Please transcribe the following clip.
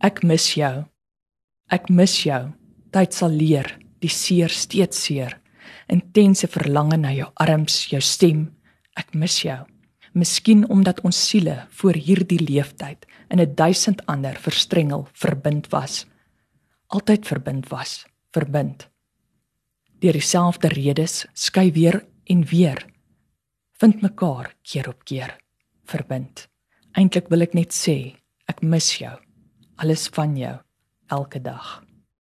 Ek mis jou. Ek mis jou. Tyd sal leer, die seer steeds seer. Intense verlange na jou arms, jou stem. Ek mis jou. Miskien omdat ons siele voor hierdie leeftyd in 'n duisend ander verstrengel verbind was. Altyd verbind was, verbind. Deur dieselfde redes skei weer en weer vind mekaar keer op keer verbind. Eintlik wil ek net sê, ek mis jou. Alles van jou elke dag.